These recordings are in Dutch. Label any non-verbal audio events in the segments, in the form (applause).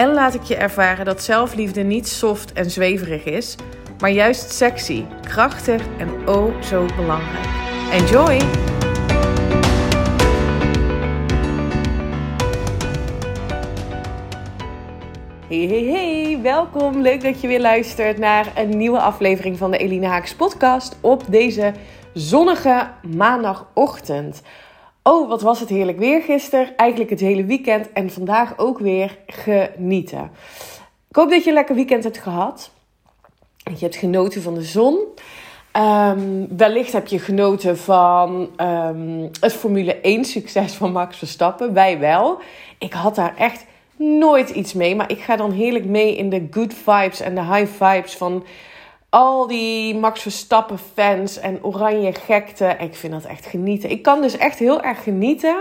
en laat ik je ervaren dat zelfliefde niet soft en zweverig is, maar juist sexy, krachtig en oh zo belangrijk. Enjoy! Hey, hey, hey, welkom. Leuk dat je weer luistert naar een nieuwe aflevering van de Eline Haaks podcast op deze zonnige maandagochtend. Oh, wat was het heerlijk weer gisteren. Eigenlijk het hele weekend. En vandaag ook weer genieten. Ik hoop dat je een lekker weekend hebt gehad. Dat je hebt genoten van de zon. Um, wellicht heb je genoten van um, het Formule 1 succes van Max Verstappen. Wij wel. Ik had daar echt nooit iets mee. Maar ik ga dan heerlijk mee in de good vibes en de high vibes van al die Max Verstappen fans en oranje gekte. Ik vind dat echt genieten. Ik kan dus echt heel erg genieten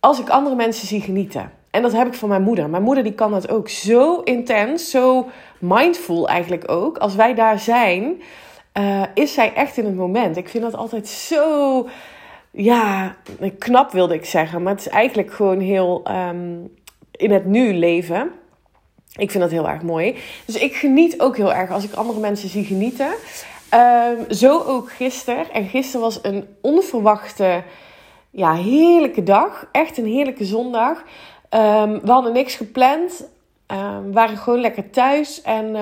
als ik andere mensen zie genieten. En dat heb ik van mijn moeder. Mijn moeder die kan dat ook zo intens, zo mindful eigenlijk ook. Als wij daar zijn, uh, is zij echt in het moment. Ik vind dat altijd zo, ja, knap wilde ik zeggen. Maar het is eigenlijk gewoon heel um, in het nu leven. Ik vind dat heel erg mooi. Dus ik geniet ook heel erg als ik andere mensen zie genieten. Um, zo ook gisteren. En gisteren was een onverwachte, ja, heerlijke dag. Echt een heerlijke zondag. Um, we hadden niks gepland. Um, we waren gewoon lekker thuis. En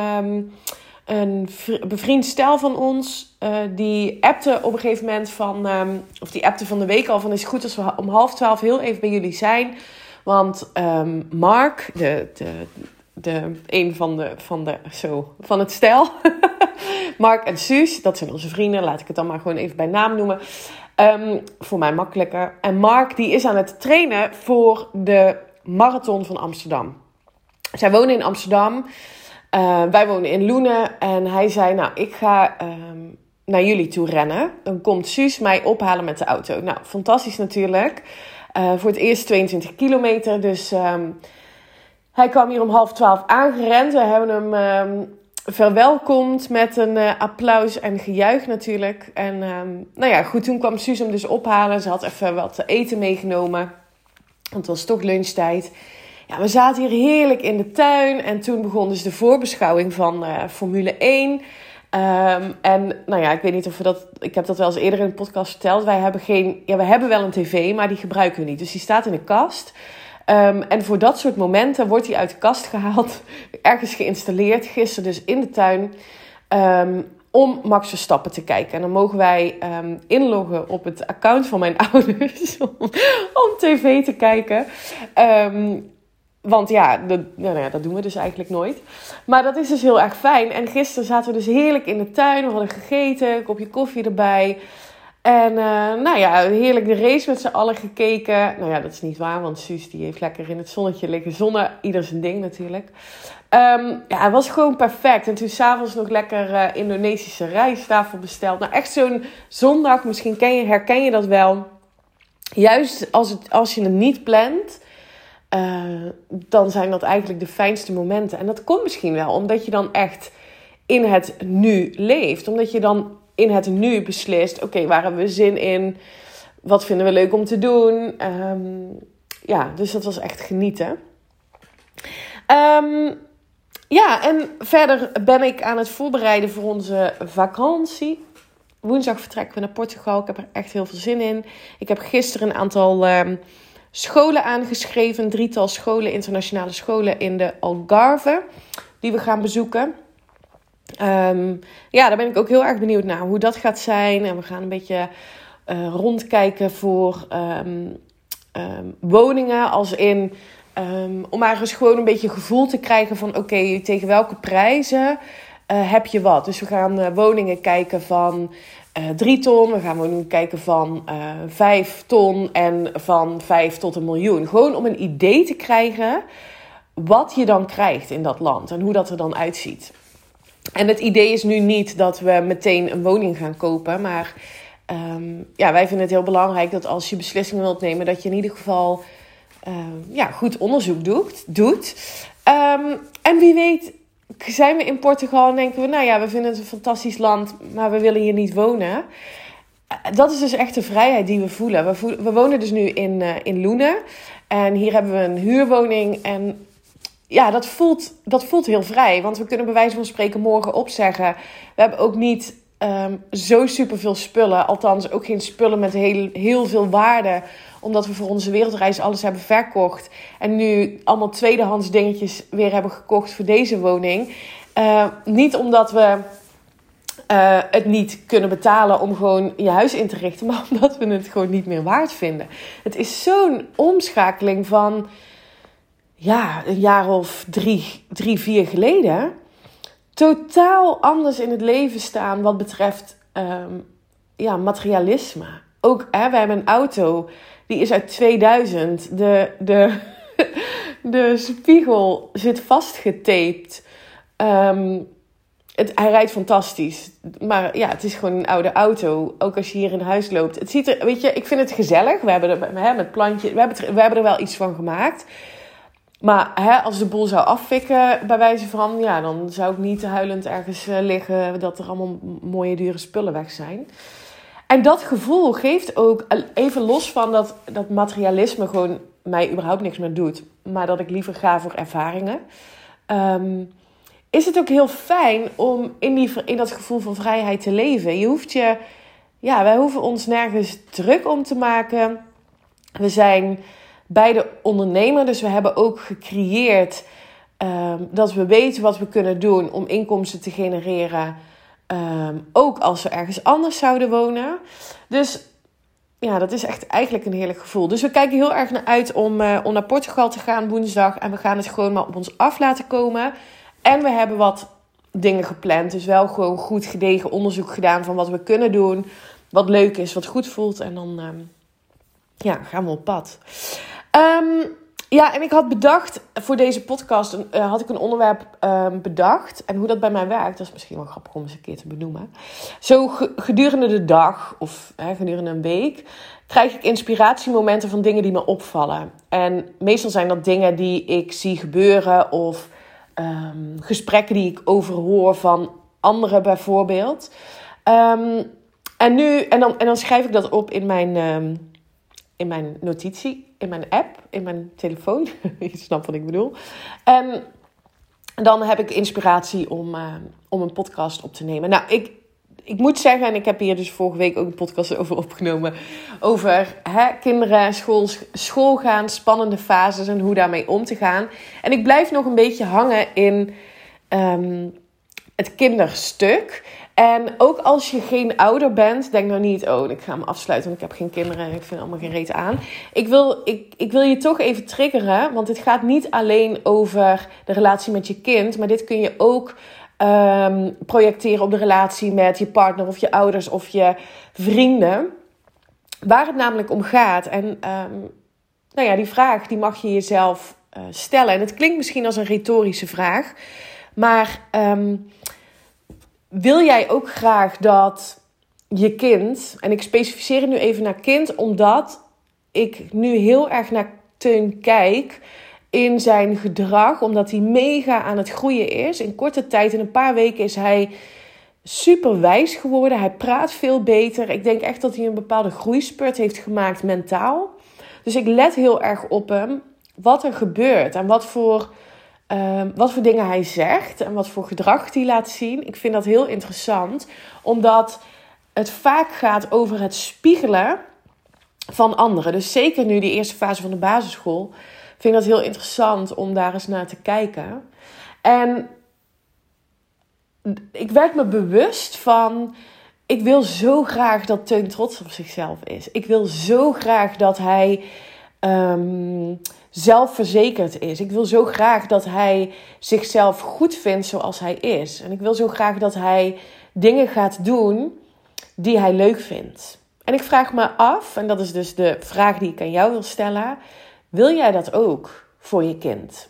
een bevriend stel van ons, uh, die appte op een gegeven moment van... of die appte van de week al van... is goed als we om half twaalf heel even bij jullie zijn... Want Mark, de, de, de, een van, de, van, de, zo, van het stel. (laughs) Mark en Suus, dat zijn onze vrienden. Laat ik het dan maar gewoon even bij naam noemen. Um, voor mij makkelijker. En Mark die is aan het trainen voor de marathon van Amsterdam. Zij wonen in Amsterdam. Uh, wij wonen in Loenen. En hij zei, nou, ik ga um, naar jullie toe rennen. Dan komt Suus mij ophalen met de auto. Nou, fantastisch natuurlijk. Uh, voor het eerst 22 kilometer. Dus... Um, hij kwam hier om half twaalf aangerend. We hebben hem um, verwelkomd met een uh, applaus en gejuich natuurlijk. En um, nou ja, goed, toen kwam Suus hem dus ophalen. Ze had even wat te eten meegenomen. Want het was toch lunchtijd. Ja, we zaten hier heerlijk in de tuin. En toen begon dus de voorbeschouwing van uh, Formule 1. Um, en nou ja, ik weet niet of we dat. Ik heb dat wel eens eerder in de podcast verteld. Wij hebben geen. Ja, we hebben wel een tv, maar die gebruiken we niet. Dus die staat in de kast. Um, en voor dat soort momenten wordt hij uit de kast gehaald, (laughs) ergens geïnstalleerd, gisteren dus in de tuin, um, om Max Verstappen te kijken. En dan mogen wij um, inloggen op het account van mijn (laughs) ouders om, tv te kijken. want ja, nou ja, dat doen we dus eigenlijk nooit. Maar dat is dus heel erg fijn. En gisteren zaten we dus heerlijk in de tuin. We hadden gegeten, een kopje koffie erbij. En uh, nou ja, heerlijk de race met z'n allen gekeken. Nou ja, dat is niet waar, want Suus die heeft lekker in het zonnetje liggen. Zonne, ieder zijn ding natuurlijk. Um, ja, het was gewoon perfect. En toen s'avonds nog lekker uh, Indonesische rijsttafel besteld. Nou, echt zo'n zondag, misschien ken je, herken je dat wel. Juist als, het, als je het niet plant, uh, dan zijn dat eigenlijk de fijnste momenten. En dat komt misschien wel omdat je dan echt in het nu leeft. Omdat je dan in het nu beslist: oké, okay, waar hebben we zin in? Wat vinden we leuk om te doen? Um, ja, dus dat was echt genieten. Um, ja, en verder ben ik aan het voorbereiden voor onze vakantie. Woensdag vertrekken we naar Portugal. Ik heb er echt heel veel zin in. Ik heb gisteren een aantal um, scholen aangeschreven. Drietal scholen, internationale scholen in de Algarve. Die we gaan bezoeken. Um, ja, daar ben ik ook heel erg benieuwd naar hoe dat gaat zijn. En we gaan een beetje uh, rondkijken voor um, um, woningen. Als in om ergens gewoon een beetje gevoel te krijgen van: oké, tegen welke prijzen uh, heb je wat? Dus we gaan uh, woningen kijken van. Uh, 3 ton, we gaan woningen kijken van uh, 5 ton en van 5 tot een miljoen. Gewoon om een idee te krijgen wat je dan krijgt in dat land en hoe dat er dan uitziet. En het idee is nu niet dat we meteen een woning gaan kopen. Maar ehm, ja, wij vinden het heel belangrijk dat als je beslissingen wilt nemen, dat je in ieder geval ehm, ja, goed onderzoek doet. doet. Ehm, en wie weet, zijn we in Portugal en denken we, nou ja, we vinden het een fantastisch land, maar we willen hier niet wonen. Eh, dat is dus echt de vrijheid die we voelen. We, wonen dus nu in, uh, in Loenen. En hier hebben we een huurwoning. En ja, dat voelt, dat voelt heel vrij. Want we kunnen bij wijze van spreken morgen opzeggen. We hebben ook niet um, zo superveel spullen. Althans, ook geen spullen met heel, heel veel waarde. Omdat we voor onze wereldreis alles hebben verkocht. En nu allemaal tweedehands dingetjes weer hebben gekocht voor deze woning. Uh, niet omdat we uh, het niet kunnen betalen om gewoon je huis in te richten. (laughs) Maar omdat we het gewoon niet meer waard vinden. Het is zo'n omschakeling van ja, een jaar of drie, drie, vier geleden totaal anders in het leven staan wat betreft um, ja, materialisme. Ook, hè, we hebben een auto, die is uit 2000. De, de, (laughs) de spiegel zit vastgetaped. Um, het, hij rijdt fantastisch. Maar ja, het is gewoon een oude auto. Ook als je hier in huis loopt. Het ziet er, weet je, ik vind het gezellig. We hebben er hè, met plantje, we hebben, we hebben er wel iets van gemaakt. Maar hè, als de boel zou afvikken, bij wijze van, ja, dan zou ik niet huilend ergens uh, liggen dat er allemaal mooie, dure spullen weg zijn. En dat gevoel geeft ook, even los van dat, dat materialisme gewoon mij überhaupt niks meer doet, maar dat ik liever ga voor ervaringen, um, is het ook heel fijn om in, die, in dat gevoel van vrijheid te leven. Je hoeft je, ja, wij hoeven ons nergens druk om te maken. We zijn beide ondernemer. Dus we hebben ook gecreëerd um, dat we weten wat we kunnen doen om inkomsten te genereren. Um, ook als we ergens anders zouden wonen. Dus ja, dat is echt eigenlijk een heerlijk gevoel. Dus we kijken heel erg naar uit om, uh, om naar Portugal te gaan woensdag. En we gaan het gewoon maar op ons af laten komen. En we hebben wat dingen gepland. Dus wel gewoon goed gedegen onderzoek gedaan van wat we kunnen doen. Wat leuk is, wat goed voelt. En dan um, ja, gaan we op pad. Um, ja, en ik had bedacht voor deze podcast, uh, had ik een onderwerp um, bedacht. En hoe dat bij mij werkt, dat is misschien wel grappig om eens een keer te benoemen. Zo gedurende de dag of hè, gedurende een week krijg ik inspiratiemomenten van dingen die me opvallen. En meestal zijn dat dingen die ik zie gebeuren of um, gesprekken die ik overhoor van anderen bijvoorbeeld. En, nu, en, dan, en dan schrijf ik dat op in mijn, in mijn notitie, in mijn app, in mijn telefoon. (laughs) Je snapt wat ik bedoel. En dan heb ik inspiratie om, uh, om een podcast op te nemen. Nou, ik, ik moet zeggen, en ik heb hier dus vorige week ook een podcast (laughs) over opgenomen. Over hè, kinderen, school, school gaan, spannende fases en hoe daarmee om te gaan. En ik blijf nog een beetje hangen in um, het kinderstuk. En ook als je geen ouder bent, denk nou niet, oh, ik ga me afsluiten, want ik heb geen kinderen en ik vind allemaal geen reet aan. Ik wil, ik, ik wil je toch even triggeren, want het gaat niet alleen over de relatie met je kind, maar dit kun je ook um, projecteren op de relatie met je partner of je ouders of je vrienden. Waar het namelijk om gaat. En um, nou ja, die vraag die mag je jezelf uh, stellen. En het klinkt misschien als een retorische vraag. Maar wil jij ook graag dat je kind, en ik specificeer het nu even naar kind, omdat ik nu heel erg naar Teun kijk in zijn gedrag, omdat hij mega aan het groeien is. In korte tijd, in een paar weken, is hij super wijs geworden. Hij praat veel beter. Ik denk echt dat hij een bepaalde groeispurt heeft gemaakt mentaal. Dus ik let heel erg op hem, wat er gebeurt en wat voor, uh, wat voor dingen hij zegt en wat voor gedrag hij laat zien. Ik vind dat heel interessant, omdat het vaak gaat over het spiegelen van anderen. Dus zeker nu die eerste fase van de basisschool vind dat heel interessant om daar eens naar te kijken. En ik werd me bewust van. Ik wil zo graag dat Teun trots op zichzelf is. Ik wil zo graag dat hij um, zelfverzekerd is. Ik wil zo graag dat hij zichzelf goed vindt zoals hij is. En ik wil zo graag dat hij dingen gaat doen die hij leuk vindt. En ik vraag me af, en dat is dus de vraag die ik aan jou wil stellen. Wil jij dat ook voor je kind?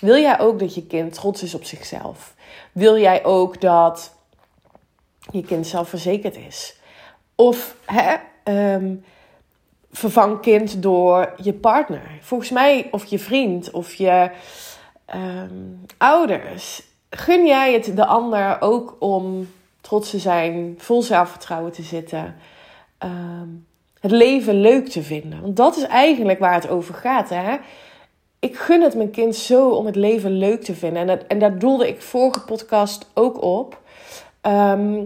Wil jij ook dat je kind trots is op zichzelf? Wil jij ook dat je kind zelfverzekerd is? Of hè, ehm, vervang kind door je partner. Volgens mij, of je vriend, of je ehm, ouders. Gun jij het de ander ook om trots te zijn, vol zelfvertrouwen te zitten, ehm, het leven leuk te vinden? Want dat is eigenlijk waar het over gaat. Hè? Ik gun het mijn kind zo om het leven leuk te vinden. En, dat, en daar doelde ik vorige podcast ook op. Ehm,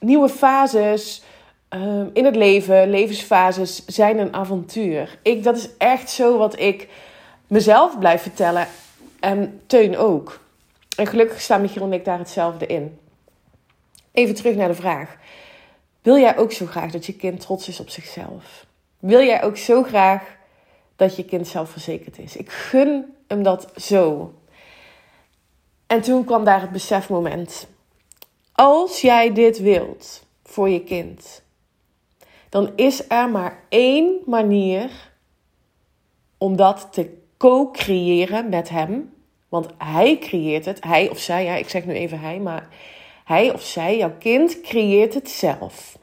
nieuwe fases Ehm, in het leven, levensfases, zijn een avontuur. Ik, dat is echt zo wat ik mezelf blijf vertellen. En Teun ook. En gelukkig staan Michiel en ik daar hetzelfde in. Even terug naar de vraag. Wil jij ook zo graag dat je kind trots is op zichzelf? Wil jij ook zo graag dat je kind zelfverzekerd is? Ik gun hem dat zo. En toen kwam daar het besefmoment. Als jij dit wilt voor je kind, dan is er maar één manier om dat te co-creëren met hem. Want hij creëert het, hij of zij, ja, ik zeg nu even hij, maar hij of zij, jouw kind, creëert het zelf.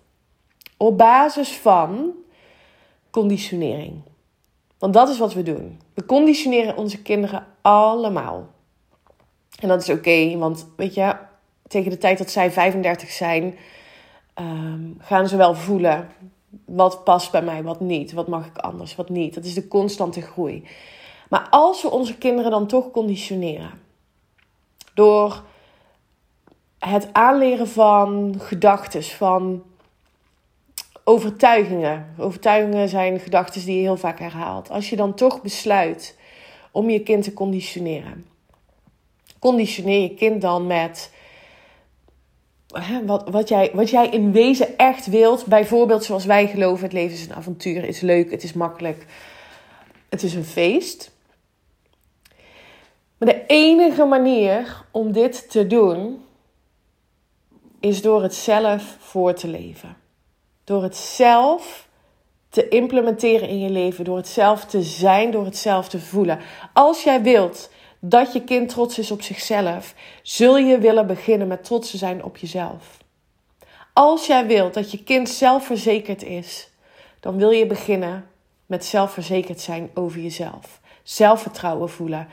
Op basis van conditionering. Want dat is wat we doen. We conditioneren onze kinderen allemaal. En dat is oké, want weet je, tegen de tijd dat zij 35 zijn, ehm, gaan ze wel voelen wat past bij mij, wat niet? Wat mag ik anders, wat niet? Dat is de constante groei. Maar als we onze kinderen dan toch conditioneren door het aanleren van gedachten, van overtuigingen. Overtuigingen zijn gedachten die je heel vaak herhaalt. Als je dan toch besluit om je kind te conditioneren, conditioneer je kind dan met wat, wat, jij, wat jij in wezen echt wilt. Bijvoorbeeld zoals wij geloven, het leven is een avontuur, het is leuk, het is makkelijk. Het is een feest. Maar de enige manier om dit te doen is door het zelf voor te leven. Door het zelf te implementeren in je leven, door het zelf te zijn, door het zelf te voelen. Als jij wilt dat je kind trots is op zichzelf, zul je willen beginnen met trots te zijn op jezelf. Als jij wilt dat je kind zelfverzekerd is, dan wil je beginnen met zelfverzekerd zijn over jezelf. Zelfvertrouwen voelen.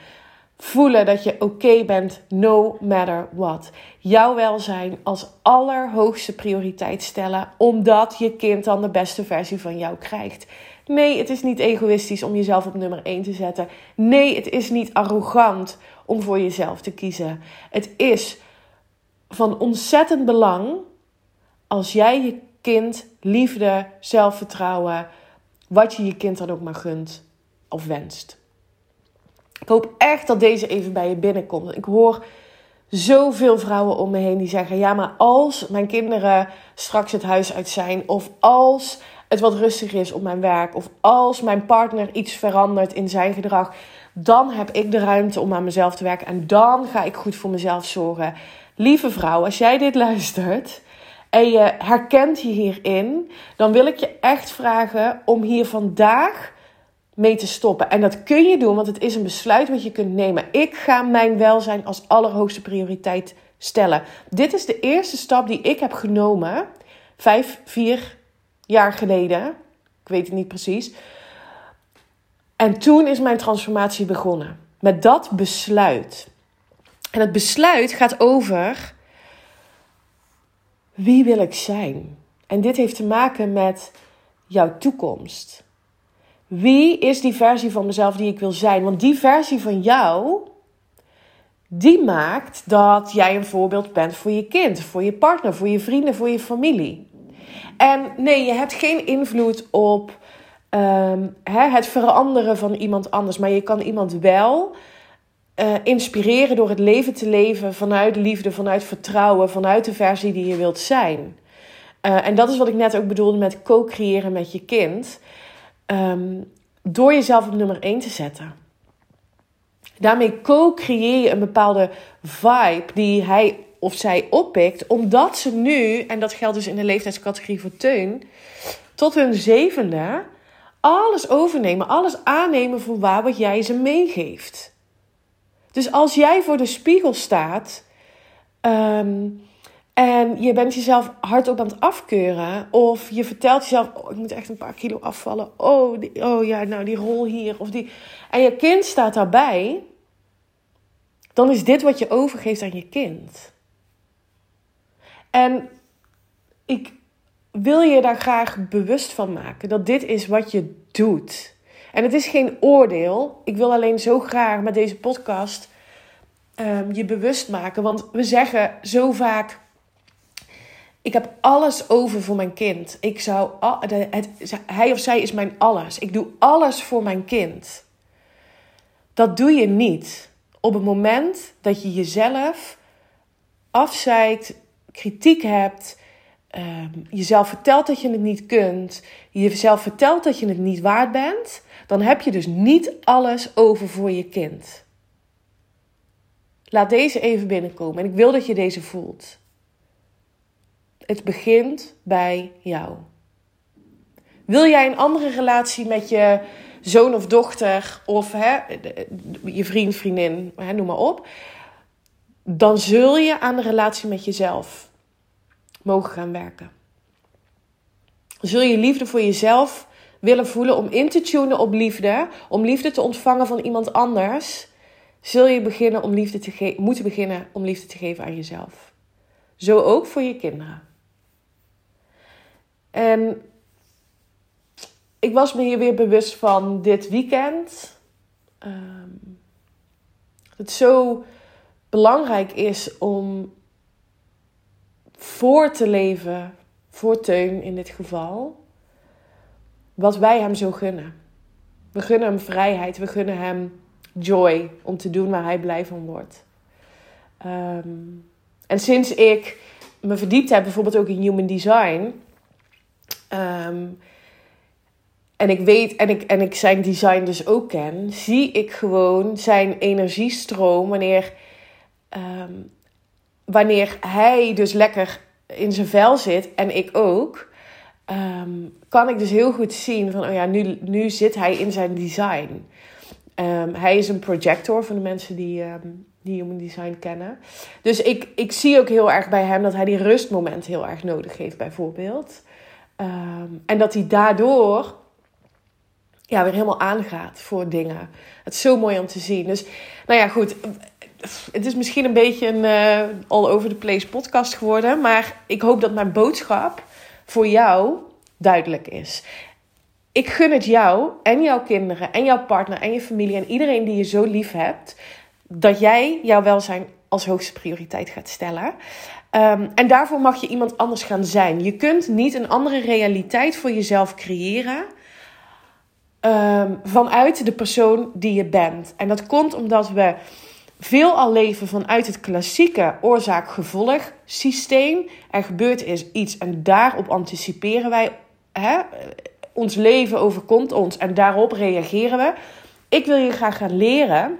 Voelen dat je oké bent, no matter what. Jouw welzijn als allerhoogste prioriteit stellen, omdat je kind dan de beste versie van jou krijgt. Nee, het is niet egoïstisch om jezelf op nummer 1 te zetten. Nee, het is niet arrogant om voor jezelf te kiezen. Het is van ontzettend belang als jij je kind liefde, zelfvertrouwen, wat je je kind dan ook maar gunt of wenst. Ik hoop echt dat deze even bij je binnenkomt. Ik hoor zoveel vrouwen om me heen die zeggen: Ja, maar als mijn kinderen straks het huis uit zijn, of als het wat rustiger is op mijn werk, of als mijn partner iets verandert in zijn gedrag, dan heb ik de ruimte om aan mezelf te werken en dan ga ik goed voor mezelf zorgen. Lieve vrouw, als jij dit luistert en je herkent je hierin, dan wil ik je echt vragen om hier vandaag mee te stoppen. En dat kun je doen, want het is een besluit wat je kunt nemen. Ik ga mijn welzijn als allerhoogste prioriteit stellen. Dit is de eerste stap die ik heb genomen. Vijf, vier jaar geleden. Ik weet het niet precies. En toen is mijn transformatie begonnen. Met dat besluit. En het besluit gaat over wie wil ik zijn? En dit heeft te maken met jouw toekomst. Wie is die versie van mezelf die ik wil zijn? Want die versie van jou, die maakt dat jij een voorbeeld bent voor je kind, voor je partner, voor je vrienden, voor je familie. En nee, je hebt geen invloed op ehm, het veranderen van iemand anders, maar je kan iemand wel uh, inspireren door het leven te leven vanuit liefde, vanuit vertrouwen, vanuit de versie die je wilt zijn. Uh, en dat is wat ik net ook bedoelde met co-creëren met je kind. Um, door jezelf op nummer 1 te zetten. Daarmee co-creëer je een bepaalde vibe die hij of zij oppikt, omdat ze nu, en dat geldt dus in de leeftijdscategorie voor Teun, tot hun zevende alles overnemen, alles aannemen voor waar wat jij ze meegeeft. Dus als jij voor de spiegel staat ehm, en je bent jezelf hardop aan het afkeuren, of je vertelt jezelf: oh, ik moet echt een paar kilo afvallen. Oh, die, oh ja, nou die rol hier of die. En je kind staat daarbij, dan is dit wat je overgeeft aan je kind. En ik wil je daar graag bewust van maken dat dit is wat je doet. En het is geen oordeel. Ik wil alleen zo graag met deze podcast um, je bewust maken. Want we zeggen zo vaak: Ik heb alles over voor mijn kind. Ik zou, het, hij of zij is mijn alles. Ik doe alles voor mijn kind. Dat doe je niet op het moment dat je jezelf afzeikt, kritiek hebt, um, jezelf vertelt dat je het niet kunt, jezelf vertelt dat je het niet waard bent, dan heb je dus niet alles over voor je kind. Laat deze even binnenkomen en ik wil dat je deze voelt. Het begint bij jou. Wil jij een andere relatie met je zoon of dochter of hè, je vriend, vriendin, hè, noem maar op, dan zul je aan de relatie met jezelf mogen gaan werken. Zul je liefde voor jezelf willen voelen om in te tunen op liefde, om liefde te ontvangen van iemand anders, zul je beginnen om liefde te moeten beginnen om liefde te geven aan jezelf. Zo ook voor je kinderen. En ik was me hier weer bewust van dit weekend. Um, het zo belangrijk is om voor te leven, voor Teun in dit geval, wat wij hem zo gunnen. We gunnen hem vrijheid, we gunnen hem joy om te doen waar hij blij van wordt. Ehm, en sinds ik me verdiept heb, bijvoorbeeld ook in human design. Ehm, en ik weet en ik, en ik zijn design dus ook ken, zie ik gewoon zijn energiestroom wanneer Ehm, wanneer hij dus lekker in zijn vel zit en ik ook, ehm, kan ik dus heel goed zien van, oh ja, nu, nu zit hij in zijn design. Um, hij is een projector voor de mensen die, um, die human design kennen. Dus ik, ik zie ook heel erg bij hem dat hij die rustmoment heel erg nodig heeft, bijvoorbeeld. en dat hij daardoor ja, weer helemaal aangaat voor dingen. Het is zo mooi om te zien. Dus, nou ja, goed het is misschien een beetje een uh, all over the place podcast geworden. Maar ik hoop dat mijn boodschap voor jou duidelijk is. Ik gun het jou en jouw kinderen en jouw partner en je familie en iedereen die je zo lief hebt. Dat jij jouw welzijn als hoogste prioriteit gaat stellen. Um, en daarvoor mag je iemand anders gaan zijn. Je kunt niet een andere realiteit voor jezelf creëren. Um, vanuit de persoon die je bent. En dat komt omdat we veel al leven vanuit het klassieke oorzaak-gevolg systeem. Er gebeurt is iets en daarop anticiperen wij. Hè? Ons leven overkomt ons en daarop reageren we. Ik wil je graag gaan leren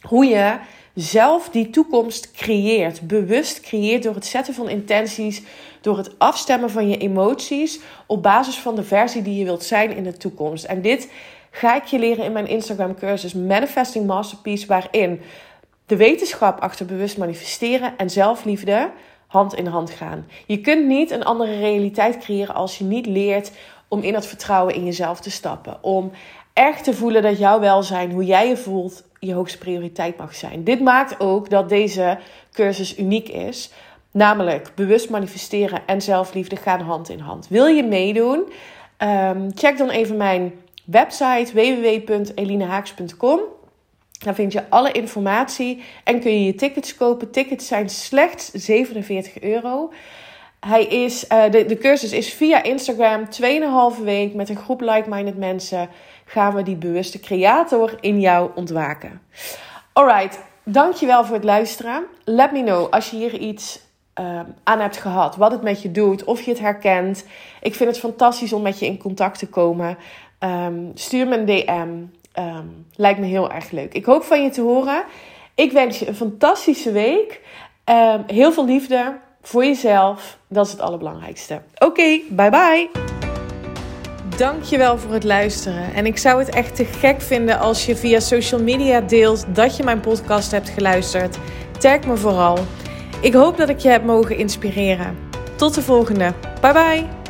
hoe je zelf die toekomst creëert. Bewust creëert door het zetten van intenties, door het afstemmen van je emoties op basis van de versie die je wilt zijn in de toekomst. En dit ga ik je leren in mijn Instagram cursus Manifesting Masterpiece, waarin de wetenschap achter bewust manifesteren en zelfliefde hand in hand gaan. Je kunt niet een andere realiteit creëren als je niet leert om in het vertrouwen in jezelf te stappen. Om echt te voelen dat jouw welzijn, hoe jij je voelt, je hoogste prioriteit mag zijn. Dit maakt ook dat deze cursus uniek is. Namelijk bewust manifesteren en zelfliefde gaan hand in hand. Wil je meedoen? Um, check dan even mijn website www.elinehaaks.com. Daar vind je alle informatie en kun je je tickets kopen. Tickets zijn slechts 47 euro. Hij is, uh, de, de cursus is via Instagram 2,5 week met een groep like-minded mensen. Gaan we die bewuste creator in jou ontwaken. Alright, dankjewel voor het luisteren. Let me know als je hier iets uh, aan hebt gehad. Wat het met je doet, of je het herkent. Ik vind het fantastisch om met je in contact te komen. Um, stuur me een DM. Um, lijkt me heel erg leuk. Ik hoop van je te horen. Ik wens je een fantastische week. Um, heel veel liefde voor jezelf. Dat is het allerbelangrijkste. Oké, okay, bye bye. dankjewel voor het luisteren. En ik zou het echt te gek vinden als je via social media deelt dat je mijn podcast hebt geluisterd. Tag me vooral. Ik hoop dat ik je heb mogen inspireren. Tot de volgende. Bye bye.